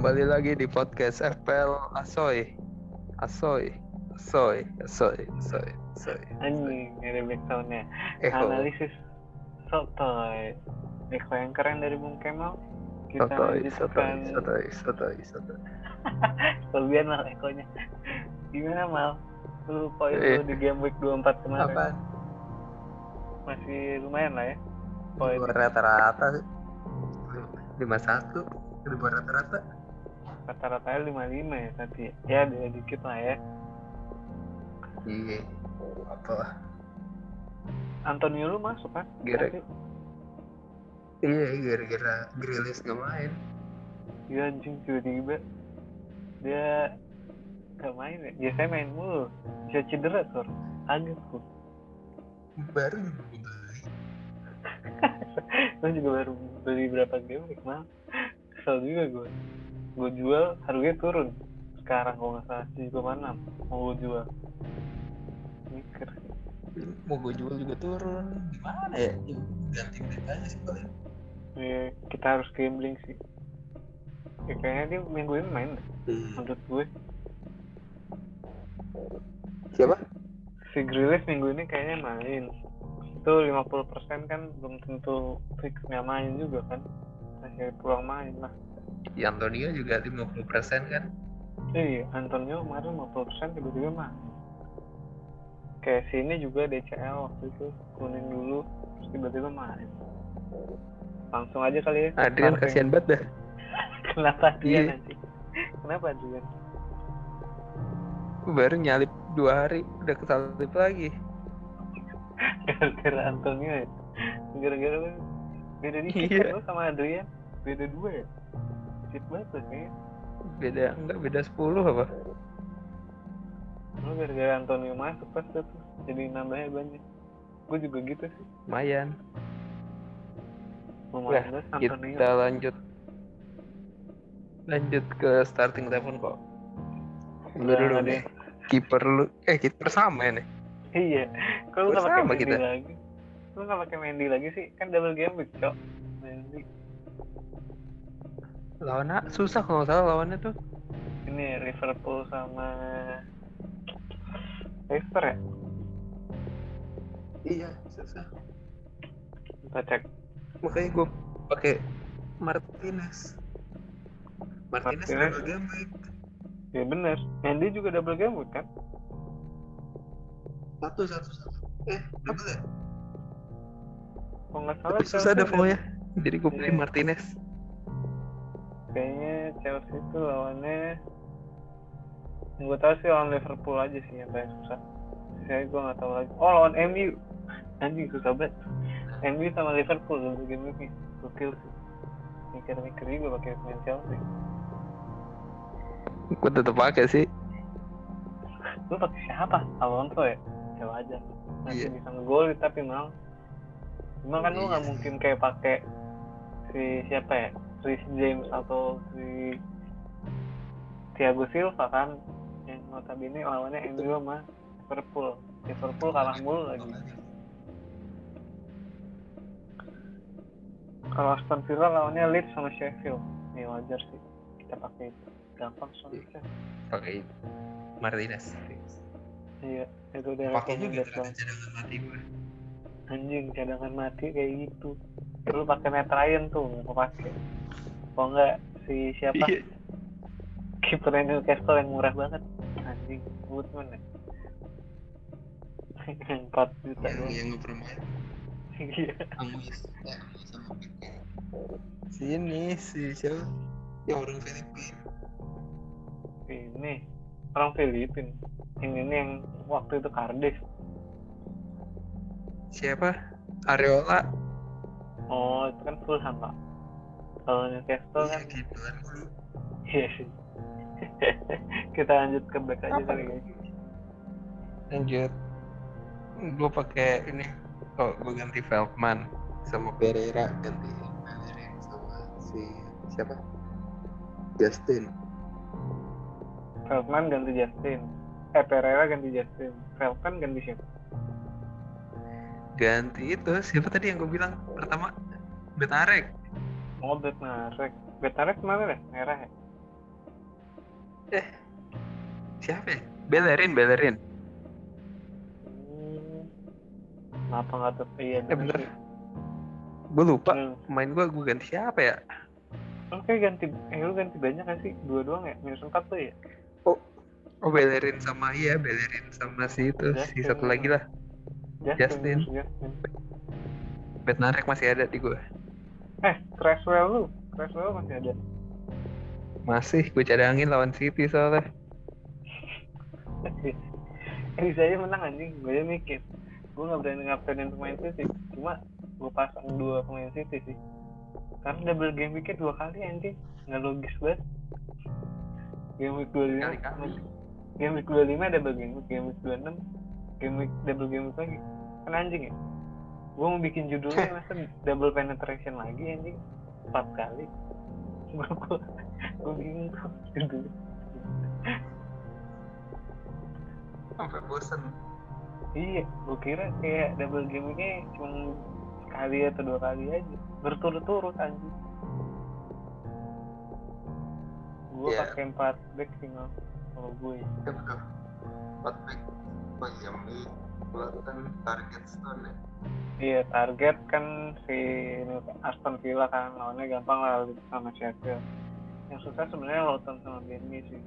Kembali lagi di podcast FPL Asoy. Asoy. Asoy. Asoy. Asoy. Asoy. Anjing, ada backsoundnya. Analisis sotoy. Eko yang keren dari Bung Kemal. Kita Sotoy, sotoy, sotoy, sotoy, sotoy. kelebihan mal ekonya. Gimana mal? Lu poin Eh. lu di game week 24 kemarin Apaan? masih lumayan lah ya. Poin rata-rata sih. 51 di bawah rata-rata. Rata-ratanya 55 ya tadi. Ya, ada dikit lah ya. Iya. Apa? Antonio lu masuk kan? Tapi, Iya, gara-gara Grilis nggak main. Iya anjing tiba-tiba dia gak main ya. Biasanya main mulu. Bisa cedera tuh. Kaget tuh. Baru beli. Gue juga baru beli berapa game week mal. Kesel juga gue. Gue jual harganya turun. Sekarang kalau nggak salah 7,6 mau gue jual. Mikir. Mau gue jual juga turun. Gimana ya? Ganti beli aja sih paling. Ya, kita harus gambling sih. Ya, kayaknya dia minggu ini main deh, menurut gue. Siapa? Si Grealish minggu ini kayaknya main. Itu 50% kan belum tentu fix nggak main juga kan. Masih peluang main lah. Antonio juga 50% kan? Iya, Antonio kemarin 50% tiba-tiba main. Kayak sini juga DCL waktu itu kuning dulu terus tiba-tiba main. Langsung aja kali ya. Adrian kasihan banget dah. Kenapa dia Iya. nanti? Kenapa Adrian? Baru nyalip dua hari udah kesalip lagi. Gara-gara Antonio ya? Gara-gara beda dikit Iya. kan lu sama Adrian? Beda dua ya? Dikit banget tuh kayaknya. Beda enggak beda 10 apa? Lu gara-gara Antonio masuk pas tuh jadi nambahnya banyak. Gue juga gitu sih. Lumayan. Nah. Kita lanjut lanjut ke starting eleven kok. Lu Udah dulu nih. Kiper lu eh kiper sama ya nih. Iya. Kalau lu nggak pakai Mendy lagi, lu nggak pakai Mendy lagi sih? Kan double game cok. Mendy. Lawannya susah kalau salah lawannya tuh. Ini Liverpool sama Leicester ya? Iya, susah. Kita cek. Makanya gue pakai Martinez. Martinez, Martinez. double game week. Ya bener. Mendy juga double game week kan? Satu, satu, satu. Eh, double ya? Kalau nggak salah susah ada pokoknya. Jadi gue pilih Iya. Martinez. Kayaknya Chelsea itu lawannya gue tahu sih lawan Liverpool aja sih yang paling susah. Saya gue nggak tahu lagi. Oh lawan MU, anjing susah banget. MU sama Liverpool double game nih, gokil sih. Mikir-mikir juga pakai pemain Chelsea. Gue tetap pakai sih. Lu pakai siapa? Alonso ya? Ya wajar. Masih Iya. bisa ngegol tapi mal. Cuma kan lu nggak Iya. mungkin kayak pakai si siapa ya? Rhys James atau si Thiago Silva kan yang notabene lawannya MU sama Liverpool. Liverpool kalah mulu lagi. Kalau Aston Villa lawannya Leeds sama Sheffield. Ya wajar sih. Kita pakai itu. Gampang soalnya. Pakai Martinez. Iya, itu udah Pakai juga cadangan mati gue. anjing cadangan mati kayak gitu lu pakai Matt Ryan tuh mau pakai kalau enggak si siapa Iya. kiper Newcastle yang murah banget anjing Woodman ya yang 4 juta Yang doang yang nggak pernah main. iya. Ya, Pique. Sini si siapa? Yang orang Filipina. ini orang Filipin yang ini yang waktu itu Cardiff Siapa? Areola. oh itu kan Fulham pak kalau Newcastle Iya, kan gitu kan dulu. iya sih kita lanjut ke back aja kali ya Lanjut. Gue pakai ini. Oh, gue ganti Feldman sama Pereira ganti Pereira sama si siapa? Justin. Feldman ganti Justin eh Pereira ganti Justin Feldman ganti siapa Ganti itu siapa tadi yang gue bilang pertama Betarek. Oh, Bednarek. Bednarek ke mana deh? Merah ya? Eh, siapa ya? Bellerin, Bellerin. Hmm. Kenapa nggak tetap iya Eh bener. Gue lupa. Hmm. Pemain gue gue ganti siapa ya? Oke ganti, eh lu ganti banyak kan sih? Dua doang ya? Minus empat tuh ya? Oh Bellerin sama iya Bellerin sama si itu si Justin. satu lagi lah. Justin. Justin. Bednarek masih ada di gue. Eh, Creswell lu. Creswell masih ada. Masih gue cadangin lawan City soalnya. Eh, saya menang anjing. Gue aja mikir. Gue gak berani ngaptenin pemain City. Cuma gue pasang dua pemain City sih. Karena double game weeknya dua kali anjing. Nggak logis banget. Game week 25. Kali-kali. Game week 25 double game week. Game week 26. Game week double game week lagi. Kan anjing ya? Gue mau bikin judulnya masa double penetration lagi anjing. Empat kali. Gue bingung tuh judulnya. Sampai bosen. Iya, gue kira kayak double game weeknya cuma sekali atau dua kali aja, berturut-turut anjing. Gue Iya. pakai empat back sih kalau gue. ya. Ya betul. Empat back. Oh iya, Mi. Kelihatan target stone ya. Iya, target kan si Aston Villa kan lawannya gampang lah sama Sheffield. Yang susah sebenarnya Luton sama Burnley sih.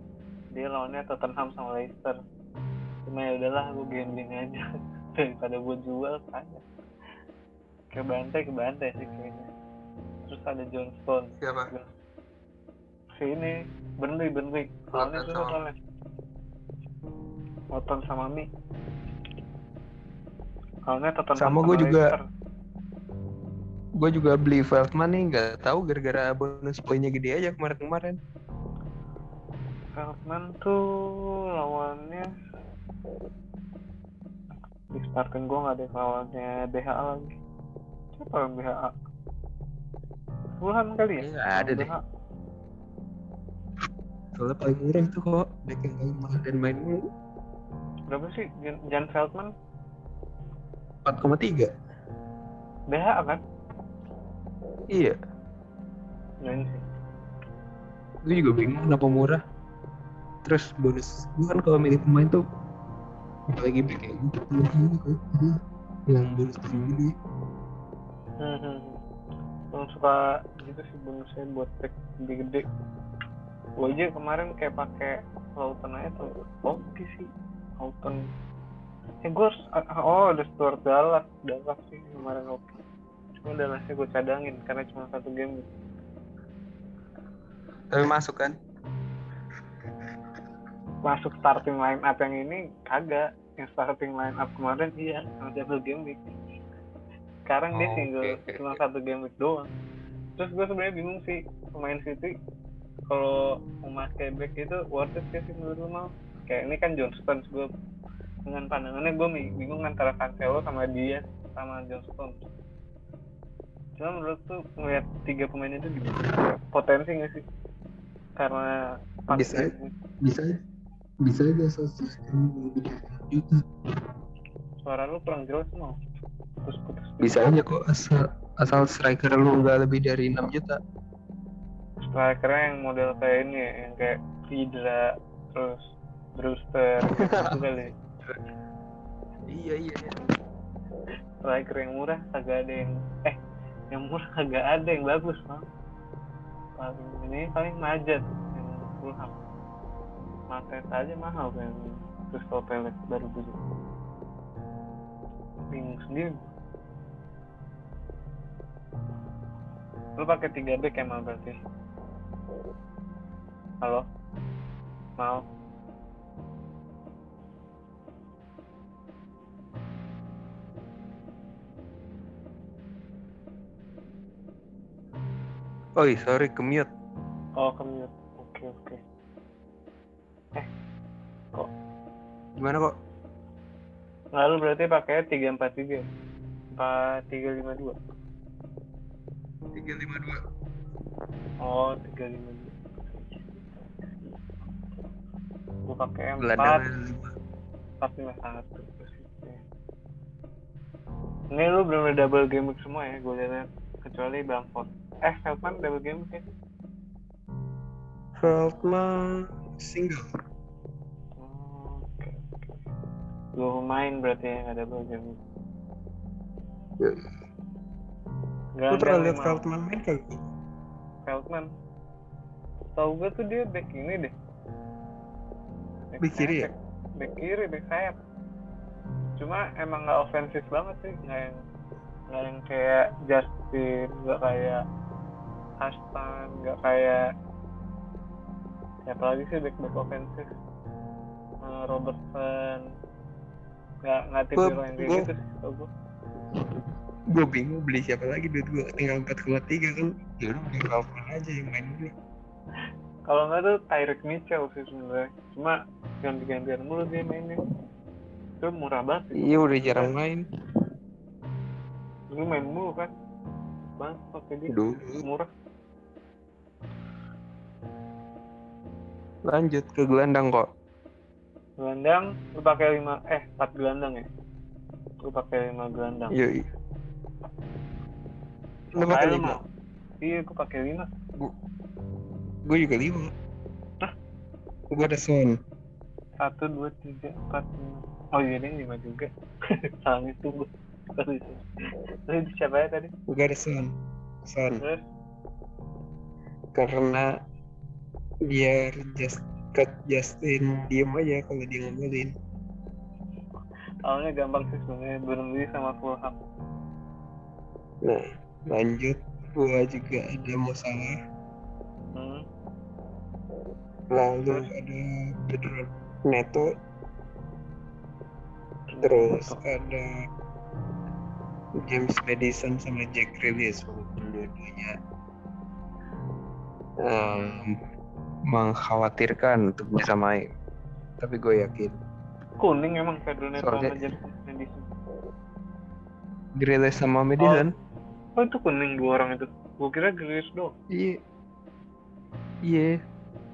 Dia lawannya Tottenham sama Leicester. Cuma ya udahlah, gue gambling aja daripada gue jual aja. Ke bantai ke bantai sih kayaknya. Terus ada Johnstone. Siapa? Si ini Burnley Burnley. Lawannya soalnya. Luton sama Mi. Tottenham Sama gue juga. Gue juga beli Feldman nih, nggak tahu gara-gara bonus poinnya gede aja kemarin-kemarin. Feldman tuh lawannya di starting gue nggak ada lawannya BHA lagi siapa yang BHA Fulham kali ya Iya, ada deh. BHA. Soalnya paling murah itu kok, back yang paling mahal dan main mulu. berapa sih Jan Feldman 4,3. BHA kan Iya, nah ini sih gue juga bingung kenapa murah. Terus bonus, gue kan kalau milih pemain tuh apalagi back kayak gitu Iya. yang bonus paling gede. hmm, hmm. Yang suka gitu sih bonusnya buat tag gede gede gue aja kemarin kayak pakai Lautan aja tuh oke sih Lautan eh gue harus oh ada Stuart Dallas Dallas sih kemarin oke cuma Dallasnya gue cadangin karena cuma satu game. Tapi masuk kan? masuk starting line up yang ini kagak. Yang starting line up kemarin iya yang double game week. Sekarang dia Oh, single oke, oke, cuma oke. satu game week doang. Terus gue sebenarnya bingung sih pemain City kalau memakai back itu worth it sih menurut lu mau kayak ini kan John Stones gue dengan pandangannya gue bingung antara Cancelo sama dia sama John Stones cuma menurut tuh ngeliat tiga pemain itu gimana? potensi gak sih karena Bisa. week Bisa bisa aja sosial lebih dari 6 juta. suara lu kurang jelas mau putus putus Bisa aja kok asal asal striker lu nggak lebih dari 6 juta. strikernya yang model kayak ini ya, yang kayak Vidra terus Brewster gitu kali Iya iya. iya. striker yang murah kagak ada yang eh yang murah kagak ada yang bagus bang. Paling ini paling majat yang Fulham. Matet aja mahal kan Crystal Palace baru beli. Bingung sendiri. Lu pakai tiga back emang berarti? Halo? Mau Oh iya, sorry commute. oh commute oke oke. Gimana kok? lalu berarti pakai tiga empat tiga empat tiga lima dua? 352. oh tiga lima dua. Gue pakai empat. Gelandangan 5. empat lima satu ini lu belum double game semua ya gue lihat. Kecuali Bamford eh Feldman double game ya Feldman single. Oh, Oke. Dua pemain berarti yang ada game. Ya. Gak Lu pernah lihat. Feldman main kagak? Feldman. Tahu gue tuh dia back ini deh. Back kiri ya? sayap. Back kiri, back sayap. Cuma emang nggak ofensif banget sih, nggak yang nggak yang kayak Justin, nggak kayak Aston, nggak kayak siapa lagi sih back back ofensif. Eh, Robertson, nggak nggak tipe yang kayak gitu sih. gue. Gue bingung beli siapa lagi duit gue tinggal 4,3 kan. Ya udah beli Feldman aja yang main dulu. Kalau nggak tuh Tyreek Mitchell sih sebenarnya. Cuma ganti-gantian mulu dia mainnya. Itu murah banget. sih. Iya udah jarang main. Dulu main mulu kan. Banget pakai dia. Murah. Lanjut ke gelandang kok. Gelandang, lu pakai lima eh empat gelandang ya. Lu pakai lima gelandang. Iya. Lu pakai lima. Iya, gue pakai lima. Gue juga lima. Hah? Gue ada Son. Satu, dua, tiga, empat, lima. Oh iya, dia lima juga. Salah itu gue. Terus siapa ya tadi? Gue ada Son. Son. Karena biar just cut Justin diem aja kalau dia ngomelin. awalnya gampang sih sebenarnya Burnley sama Fulham. Nah, lanjut. Gue juga ada Mosalah. Hmm. Lalu Terus? ada Pedro Neto. Terus ada James Madison sama Jack Grealish walaupun dua-duanya em, mengkhawatirkan untuk bisa main. Tapi gue yakin kuning emang Pedro Neto Soalnya- sama James Madison. Grealish sama Madison. Oh itu kuning dua orang itu. Gue kira Grealish doang. Iya. Iya.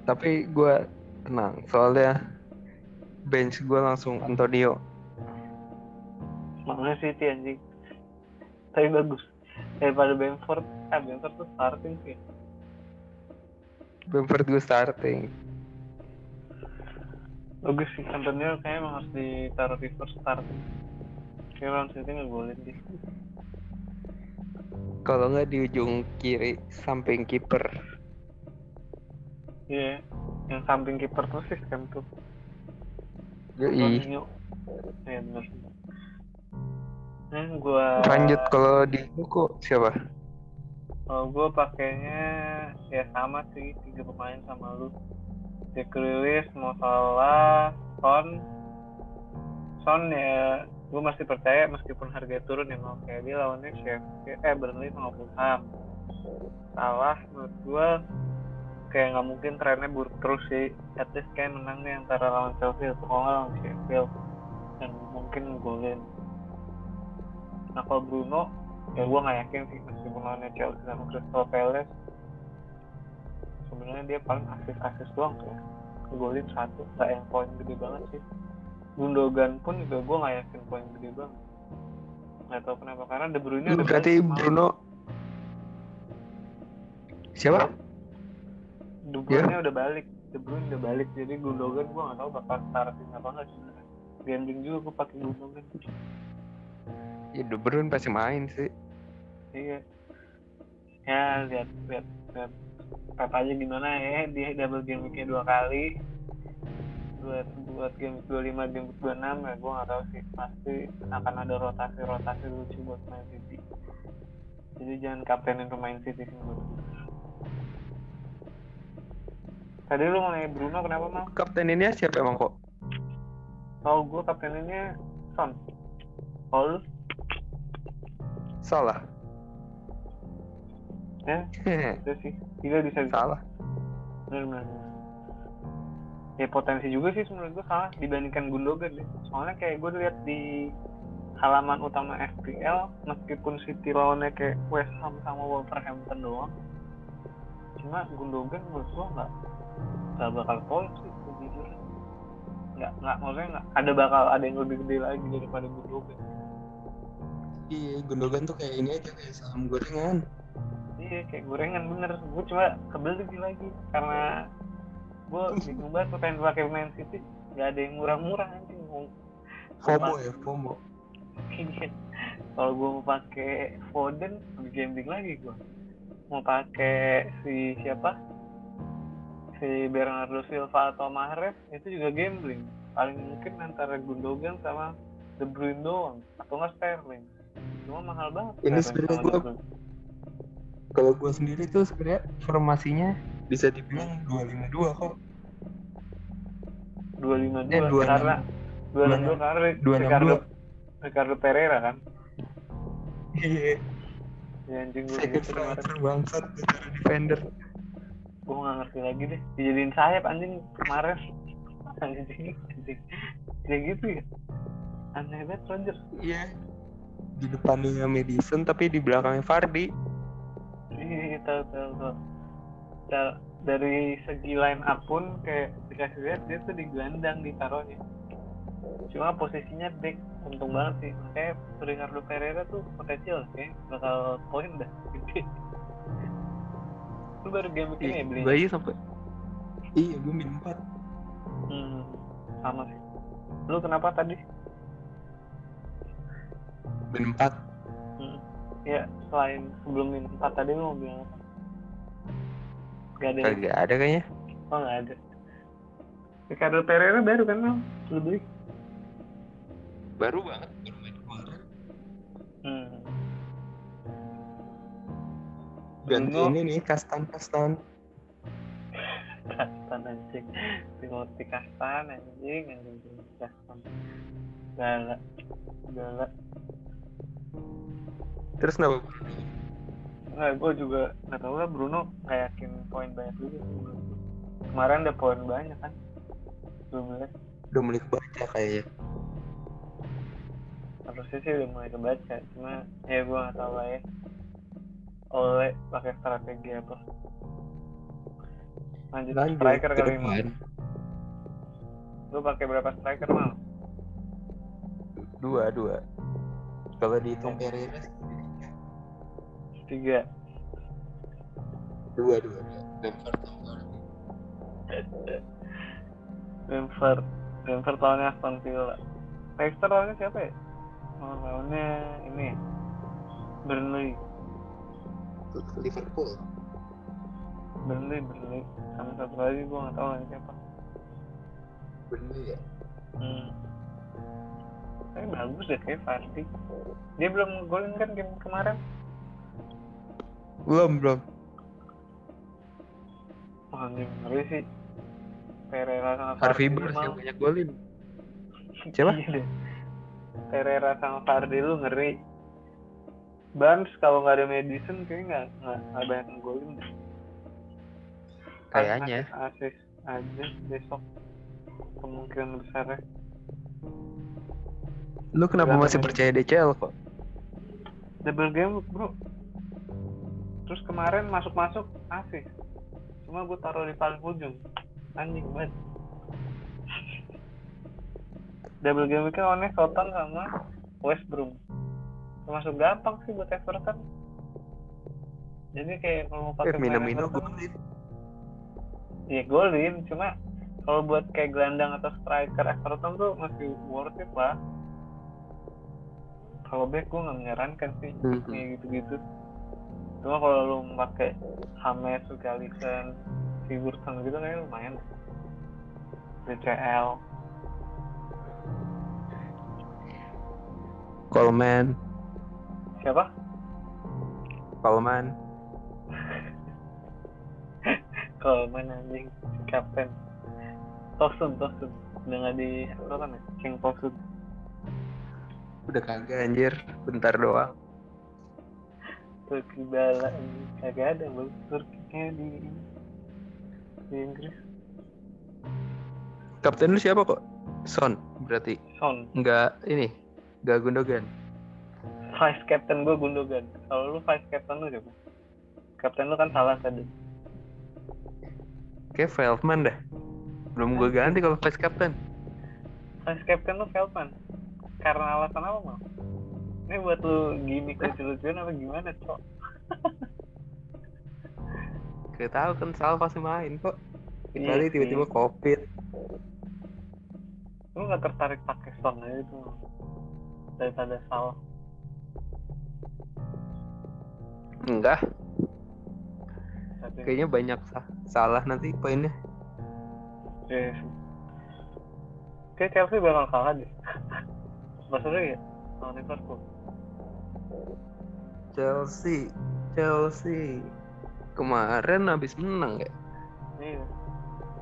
Tapi gue tenang soalnya bench gue langsung Antonio. Makanya City anjing. Tapi bagus. Daripada Bamford, ah Bamford tuh starting sih. Bamford gue starting. Bagus sih, Antonio kayaknya emang harus ditaruh di first starting. Kayak lawan City ngegolin dia. Kalau nggak di ujung kiri samping kiper. Iya, yang samping kiper tuh sih kan tuh. Yoi. Antonio. Iya bener. Nah, gua Lanjut kalau di buku siapa? Kalau gue pakainya ya sama sih tiga pemain sama lu. Jack Grealish, Mo Salah, Son. Son ya gue masih percaya meskipun harga turun ya mau kayak dia lawannya Sheffield eh Burnley sama Fulham. Salah menurut gue kayak nggak mungkin trennya buruk terus sih. At least kayak menang nih antara lawan Sheffield atau lawan Sheffield dan mungkin golin. Nah kalau Bruno ya gue nggak yakin sih meskipun lawannya Chelsea sama Crystal Palace. Sebenarnya dia paling asis-asis doang tuh golin satu nggak yang poin gede banget sih. Gundogan pun juga gue nggak yakin poin gede banget. Nggak tahu kenapa karena De Bruyne udah berarti. Bruno. Siapa? De Bruyne udah balik De Bruyne udah balik jadi Gundogan gue nggak tahu bakal starting apa nggak sebenarnya. Gambling juga gue pakai Gundogan Ya De Bruyne pasti main sih. Iya. Ya lihat lihat lihat Pep aja gimana ya dia double game weeknya dua kali buat buat game week 25 game week 26 ya gue nggak tahu sih pasti akan ada rotasi rotasi lucu buat main City jadi jangan kaptenin pemain City sih gue. tadi lu mau nanya Bruno kenapa mau Kapten ini siapa emang kok? kalau gue kapteninnya Son kalau Salah. ya itu sih. Juga bisa Salah. benar benar ya potensi juga sih menurut gue salah dibandingkan Gundogan deh. Soalnya kayak gue lihat di halaman utama FPL meskipun City lawannya kayak West Ham sama Wolverhampton doang cuma Gundogan menurut gue nggak nggak bakal poin sih sejujurnya nggak nggak maksudnya nggak ada bakal ada yang lebih gede lagi daripada Gundogan Iya, Gundogan tuh kayak ini aja kayak saham gorengan. iya kayak gorengan bener. Gue cuma kebeli lagi karena gue bingung banget pengen pakai Man City. Nggak ada yang murah-murah anjing. Mau FOMO ya FOMO. Kalau gue mau pakai Foden lebih gambling lagi gue mau pakai si siapa? Si Bernardo Silva atau Mahrez itu juga gambling. Paling mungkin antara Gundogan sama De Bruyne doang atau nggak Sterling. Cuma mahal banget Ini sebenarnya Bruyne. kalau gue sendiri tuh sebenarnya formasinya bisa dibilang 252 kok. 252 Eh, 26. karena 262 karena 262. Ricardo Ricardo Pereira kan? Iya. Ya anjing gue second striker bangsat defender gue gak ngerti lagi deh. Dijadiin sayap anjing kemarin. Anjing anjing. Kayak gitu ya aneh banget Roger iya. Di depannya Madison tapi di belakangnya Fardi. Iya tahu tahu tahu. Da- dari segi line up pun kayak dikasih lihat dia tuh digelandang ditaruhnya. Cuma posisinya back untung banget sih. Kayak Ricardo Pereira tuh potensial kayak bakal poin dah. Lu baru game ini ya beli Bayi sampai iya gue min 4 hmm, sama sih. Lu kenapa tadi min 4 Hmm. Ya, selain sebelum min 4 tadi lu mau bilang apa? Gak ada. ya? kagak ada kayaknya Oh, gak ada. Ricardo Pereira baru kan? Lu beli? baru banget baru main kemarin Hmm. ganti ini nih kastan kastan Kastan anjing. Timothy Kastan anjing, anjing Kastan. Gala. Gala. Terus kenapa? Nah, gue juga nggak tahu lah Bruno nggak yakin poin banyak juga. Kemarin ada poin banyak kan? Belum lihat. udah mulai kebaca kayaknya. Harusnya sih udah mulai kebaca cuma ya gue nggak tahu lah ya. Oleh pakai strategi apa? Lanjut, lanjut striker ke kali depan. Lu pakai berapa striker mal? Dua dua. Kalau dihitung Pereira sih, tiga. Dua dua dua. Vardy. Denver. Denver. Lawannya Aston Villa. Leicester lawannya siapa ya? Oh, lawannya ini Burnley. Liverpool. Burnley Burnley. Sama satu lagi gue nggak tahu lagi siapa. Bener ya? Hmm. Tapi bagus deh kayak Fardi. Dia belum golin kan game kemarin? Belum belum anjing ngeri sih. Pereira sama Harvey Fardi Barnes emang- yang banyak golin Siapa? Iya. Pereira sama Fardi lu ngeri. Barnes kalau nggak ada Madison kayaknya nggak nggak banyak ngegolin deh. kayaknya Asis aja besok kemungkinan besarnya. lu kenapa Berapa masih percaya DCL kok double game bro terus kemarin masuk masuk asik cuma gue taruh di paling ujung. Anjing banget. Double game week lawannya Southampton sama West Brom. Masuk gampang sih buat Everton jadi kayak kalau mau eh pakai Mina Everton, golin. Iya golin. Cuma kalau buat kayak gelandang atau striker Everton tuh masih worth it lah. Kalau back gue nggak menyarankan sih. Mhm. kayak gitu-gitu cuma kalau lu pakai Hames, Galison, Sigurdsson gitu kayaknya lumayan. DCL Coleman. Siapa? Coleman. Main anjing. Kapten Tosun, Tosun. Udah nggak di apa kan ya? King Tosun. Udah kagak anjir. Bentar doang Turki bala kagak ada bang Turkinya di di Inggris. Kapten lu siapa kok? Son berarti. Son. Nggak ini nggak Gundogan. Vice captain gue Gundogan. Kalau lu vice captain lu siapa? kapten lu kan salah tadi. Kayak Feldman dah belum gue ganti kalau vice captain. Vice captain lu Feldman. Karena alasan apa mal? Ini buat lu gimmick lucu-lucuan apa gimana cok? Gak tahu kan Sal pasti main kok Kecuali Iya tiba-tiba covid. lu nggak tertarik pakai Son aja itu daripada salah Enggak, tapi kayaknya banyak sa- salah nanti poinnya. Iya sih. Kayak Chelsea bakal kalah deh. Maksudnya ya, lawan Liverpool. Chelsea, Chelsea kemarin habis menang ya. Iya.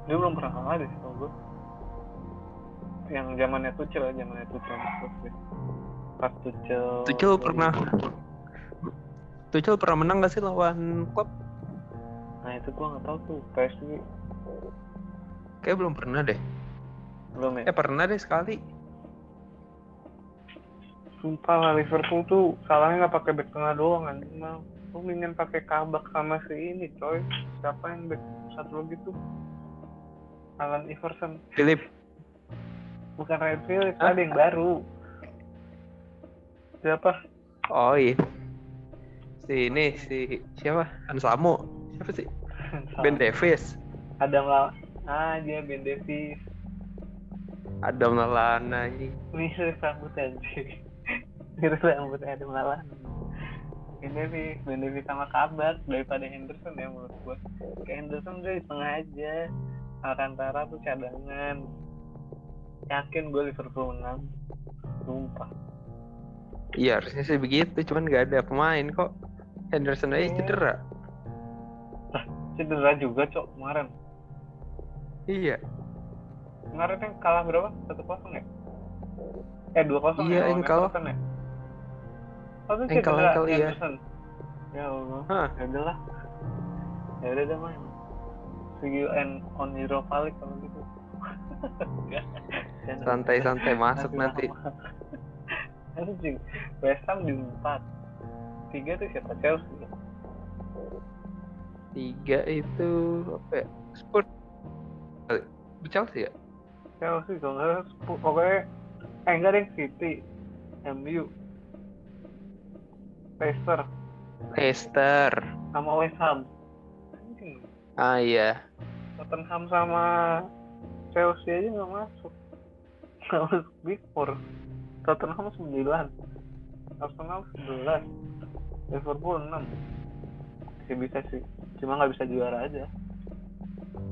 Dia belum pernah kalah deh, tau gue. Yang zamannya Tuchel ya, zamannya Tuchel. Chelsea. Pas Tuchel. Tuchel pernah Tuchel pernah menang gak sih lawan klub? Nah itu gua nggak tahu tuh. PSG Kayak belum pernah deh. belum ya. Eh pernah deh sekali. Sumpah lah Liverpool tuh salahnya nggak pakai back tengah doang kan. Nah, lu ingin pakai kabak sama si ini coy. Siapa yang back satu lagi tuh? Alan Iverson. Philip, Bukan Red Phillips, ada yang baru. Siapa? oh iya. Si ini si siapa? Ansamo. Siapa sih? Ben Davis. Adam Lal ah dia Ben Davis Adam Lallana anjing. mirip rambut anjing mirip rambut Adam Lallana Ben Davis Ben Davis sama kabar daripada Henderson ya menurut gua kayak Henderson udah di tengah aja Alcantara tuh cadangan yakin gue Liverpool menang sumpah Iya harusnya sih begitu, cuman gak ada pemain kok. Henderson aja Oh. cedera. cedera juga cok kemarin Iya. kemarin yang kalah berapa satu kosong ya eh dua kosong Iya, ya yang kalah. ya kalah- cedera kalah, iya. Ya Allah ya udah lah ya udah deh main see you and on Europa League kalau gitu Enggak. Jangan. Santai-santai masuk nanti. anjing West Ham di empat tiga tuh siapa Chelsea ya? Tiga itu apa ya? Spurs. Chelsea ya? Chelsea kalau nggak pokoknya eh enggak deh City MU Leicester Leicester. sama West Ham anjing Ah iya. Tottenham sama Chelsea aja nggak masuk. Nggak masuk Big Four. Tottenham 9 Arsenal 11 Liverpool 6 masih bisa sih. Cuma nggak bisa juara aja.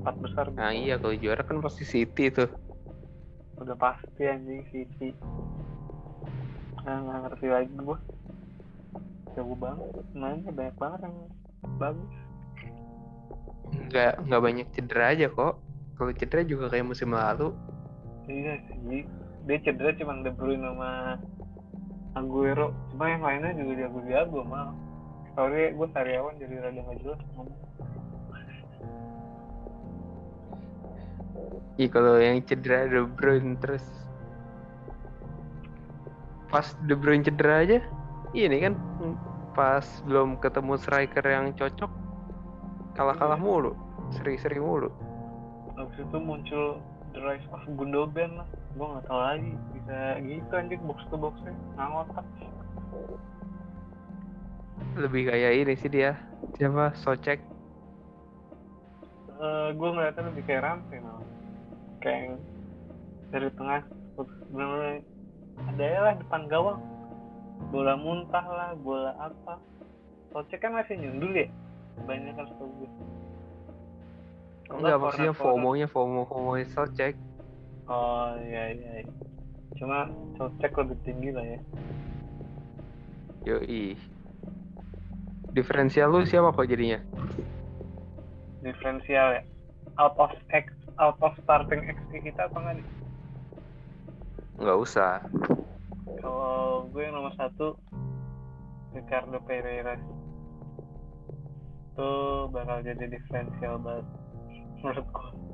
Empat besar. Nah iya kalau juara kan pasti City tuh. udah pasti anjing City. Nah, nggak ngerti lagi gua jauh banget mainnya banyak banget yang bagus Nggak nggak banyak cedera aja kok. Kalau cedera juga kayak musim lalu. Iya sih. Dia cedera cuma De Bruyne sama Aguero. Cuma yang lainnya juga jago-jago mah. Sorry, gue sariawan jadi rada nggak jelas. Iya kalau yang cedera De Bruyne terus pas De Bruyne cedera aja ini kan pas belum ketemu striker yang cocok kalah-kalah Iya. mulu seri-seri mulu Habis itu muncul The Rise of Gundogan lah. Gue nggak tahu lagi bisa gitu anjing box to boxnya nggak ngotak. lebih kayak ini sih dia siapa Socek Eh gue ngeliatnya lebih kayak Ramsey malah. Kayak dari tengah benar-benar ada ya lah depan gawang bola muntah lah bola apa. Socek kan masih nyundul ya? Banyak kan setahu gue enggak nggak maksudnya. FOMO-nya FOMO FOMO Socek oh iya iya iya. cuma Socek lebih tinggi lah ya. Yoi. Diferensial lu siapa kok jadinya? Diferensial ya? Out of X out of starting XP kita apa nggak nih? Nggak usah kalau gue yang nomor satu Ricardo Pereira itu bakal jadi diferensial banget menurut gue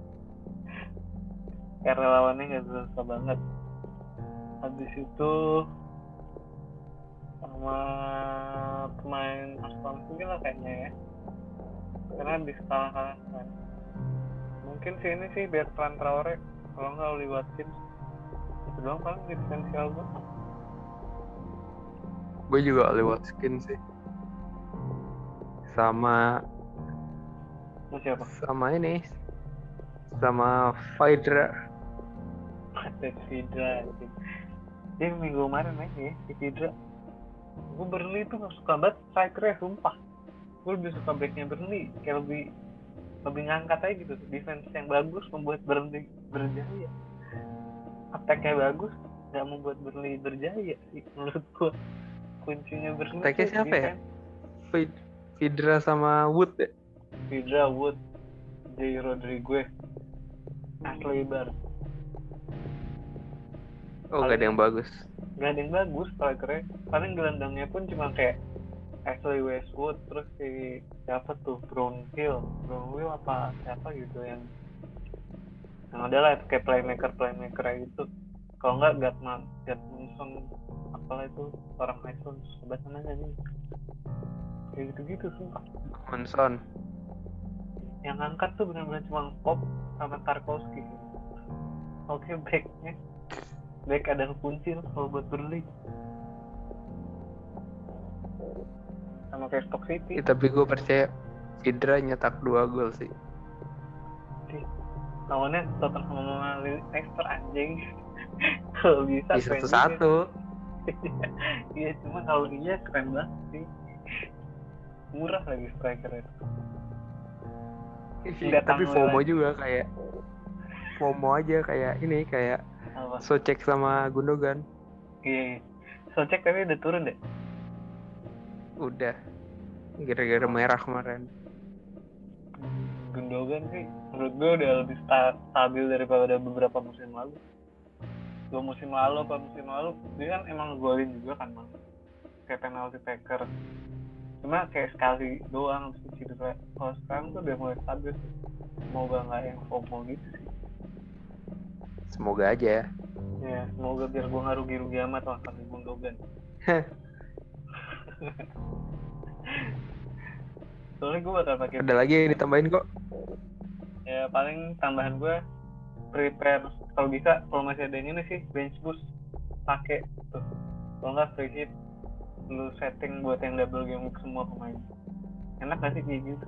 karena lawannya nggak susah banget. Habis itu sama pemain Aston Villa kayaknya ya. Karena habis kalah kan. Mungkin sih ini sih Bertrand Traore kalau nggak Oli Watkins itu doang paling diferensial gue gue juga lewat skin sih sama siapa? sama ini sama Vidra anjing. Dia minggu kemarin aja ya, si Vidra. Gue Burnley tuh gak suka banget strikernya, sumpah. Gue lebih suka backnya Burnley, kayak lebih lebih ngangkat aja gitu. Defense yang bagus membuat Burnley berjaya. Attack-nya bagus, gak membuat Burnley berjaya sih menurut gue. Kuncinya Attack-nya tuh siapa ya? defense. Vid- Vidra sama Wood ya. Vidra Wood, Jay Rodriguez, Ashley Barnes. Oh gak ada yang bagus. Gak ada yang bagus strikernya. Paling gelandangnya pun cuma kayak Ashley Westwood, terus si siapa tuh Brownhill, Brownhill apa siapa gitu yang yang ada lah kayak playmaker playmaker gitu. Kalau nggak Gatman, Gatmanson apalah itu orang Iceland sebelah sana nih. Kayak gitu-gitu sumpah. Monson. Yang angkat tuh benar-benar cuma Pop sama Tarkowski. Oke backnya back ada kunci kalau buat Burnley sama kayak Stock City Ya, tapi gue percaya Vidra nyetak dua gol sih. lawannya Tottenham sama Leicester anjing kalau bisa Di keren satu-satu. iya cuma kalau iya keren banget sih murah lagi striker itu Iya, Lihat tapi FOMO lagi. juga kayak FOMO aja kayak ini kayak apa Socek sama Gundogan. iya iya. Socek tapi udah turun deh Udah. Gara-gara merah kemarin. Gundogan sih menurut gue udah lebih sta- stabil daripada beberapa musim lalu dua musim lalu apa musim lalu dia kan emang golin juga kan mang kayak penalti taker. Cuma kayak sekali doang terus cedera kalau sekarang tuh udah mulai stabil semoga nggak yang FOMO gitu sih. Semoga aja ya. ya semoga biar gue nggak rugi-rugi amat lah kasih Gundogan soalnya gue bakal pakai Ada lagi yang ditambahin kok. ya paling tambahan gue prepare kalau bisa kalau masih ada yang ini sih bench boost pakai tuh kalau nggak free hit lu setting buat yang double game week semua pemain. Enak gak sih kayak gitu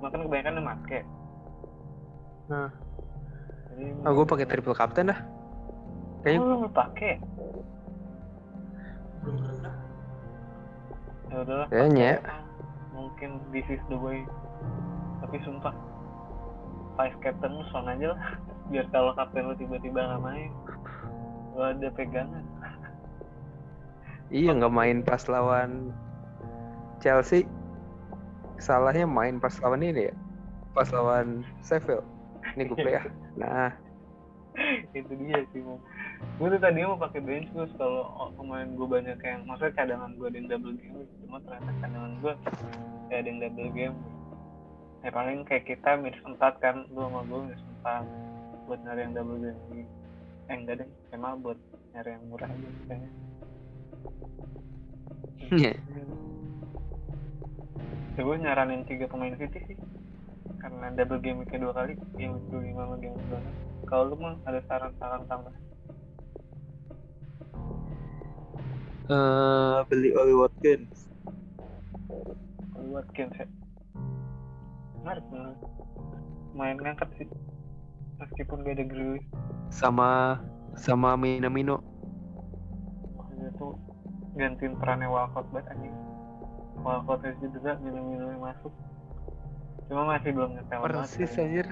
cuma kan kebanyakan yang make. Nah, jadi oh, gue pakai triple captain dah. Kayaknya oh, lu pakai ya udahlah Kayaknya. mungkin this is the way. Tapi sumpah vice captain lu son aja lah biar kalau kapten lu tiba-tiba nggak main lu ada pegangan iya nggak main pas lawan Chelsea. Salahnya main pas lawan ini ya. Pas lawan Sheffield. Ini gue play ya. Nah, itu dia sih mau gue tuh tadinya mau pakai bench boost kalau pemain gue banyak yang maksudnya cadangan gue ada yang double game cuma ternyata cadangan gue gak ada yang double game ya paling kayak kita minus empat kan lu sama gue minus empat. Buat nyari yang double game eh enggak deh emang buat nyari yang murah aja kayaknya. Iya. ya gue nyaranin tiga pemain City sih. Karena double game week dua kali game week 25 sama game week 26 kalau lu mah ada saran-saran tambah eh beli Oli Watkins. kalau Watkins ya menarik menarik main ngangkat sih meskipun gak ada Grealish sama sama Minamino. Wah, dia tuh gantiin perannya Walcott banget anjing Walcott itu juga minum-minum masuk cuma masih belum nyetel Persis banget anjir.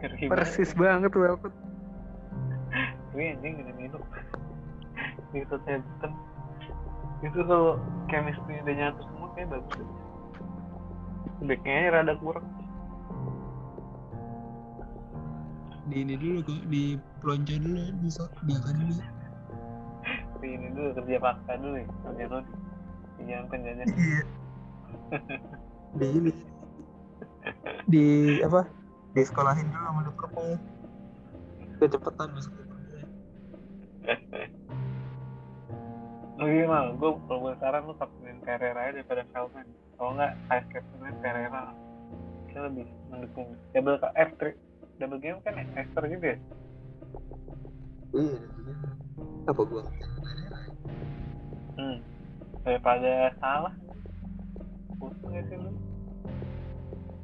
Ngeri banget. Persis banget Welcome. Wih anjing minum-minum di Southampton itu kalau chemistry udah nyatu semua kayak bagus. Backnya rada kurang. Di ini dulu kok di pelonco dulu di di akademi. Di ini dulu kerja paksa dulu ya kerja rodi jangan penjajan Iya. di ini. Di apa? Di sekolahin dulu sama Liverpool. Kecepatan masuk Liverpool. lu gimana gue kalau gue saran lu kaptenin Pereira aja daripada Feldman kalau nggak vice captainnya Pereira kita lebih mendukung. Double F tri double game kan Esther juga ya? Iya apa gua hmm. daripada salah. Pusing ya sih lu?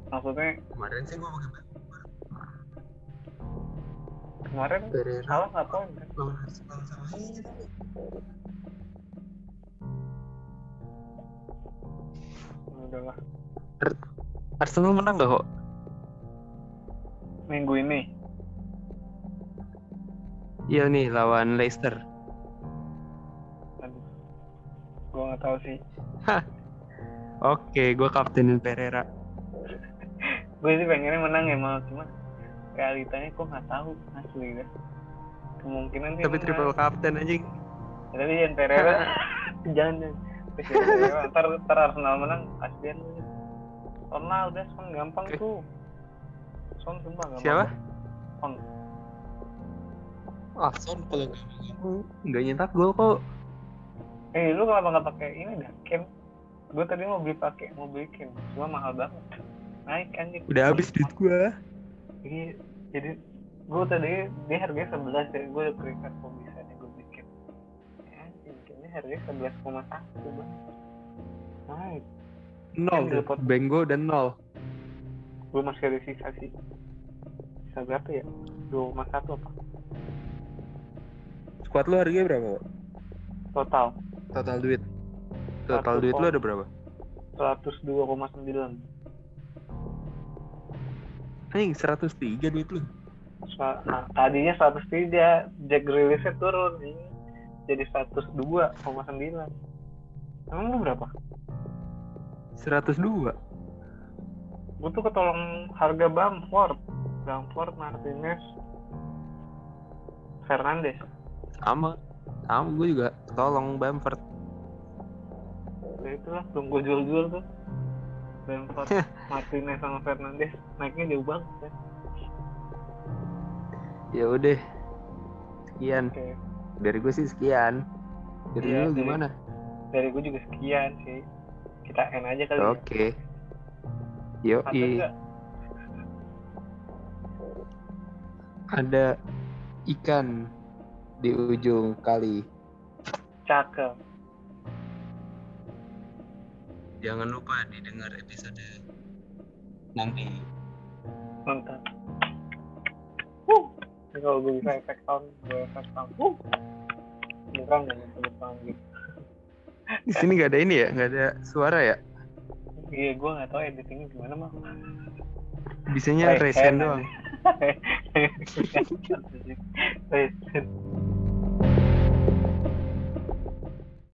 Maksudnya kemarin sih gua pakai kemarin Pereira salah nggak poin kan lawan Arsenal sama ini tapi udah lah Arsenal menang gak kok? minggu ini Iya nih lawan Leicester. aduh gue nggak tahu sih Oke, gue kaptenin Pereira. gue sih pengennya menang ya mal cuma realitanya kok nggak tahu asli deh kemungkinan sih Tapi menang. triple captain anjing. Ya, tapi Ian Pereira jangan Terus Ian Pereira, ntar, ntar Arsenal menang kasihan lu. Ronaldo udah Son gampang tuh. Son sumpah gampang. Siapa? Son. Ah, Son kalau nggak nyetak gol kok. eh lu kenapa nggak pakai ini dah? Ken gue tadi mau beli pakai mau beli Ken cuma mahal banget. Naik anjing. Udah habis duit gue. Iya, jadi gue tadi dia harganya sebelas ya gue udah terikat kok harganya sebelas koma satu naik Nol. Dapat. Bengo dan nol. gue masih ada sisa sih sisa berapa ya dua koma satu apa Squad lu harganya berapa? Kok? total Total duit. Total Satu duit lu ada berapa? seratus dua koma sembilan Anjing 103 duit lu. nah tadinya seratus tiga Jack Grealishnya turun ini jadi seratus dua koma sembilan emang lu berapa 102. gue tuh ketolong harga Bamford Bamford Martinez Fernandes Sama. Sama gue juga tolong Bamford. ya itulah belum gue jual-jual tuh Bamford Martinez sama Fernandes naiknya jauh banget ya. Ya udah. Sekian. oke Dari gue sih sekian. Dari Iya, lu dari- gimana? dari gue juga sekian sih kita end aja kali ya Oke. Yo, Ada nggak? ada ikan di ujung kali. cakep Jangan lupa didengar episode nanti. mantap Ini kalau gue bisa efek sound gue efek sound Wuh. bukan ya efek sound gitu Di sini nggak ada ini ya, nggak ada suara ya. iya gue nggak tahu editingnya gimana mah Bisanya resen doang. Resen.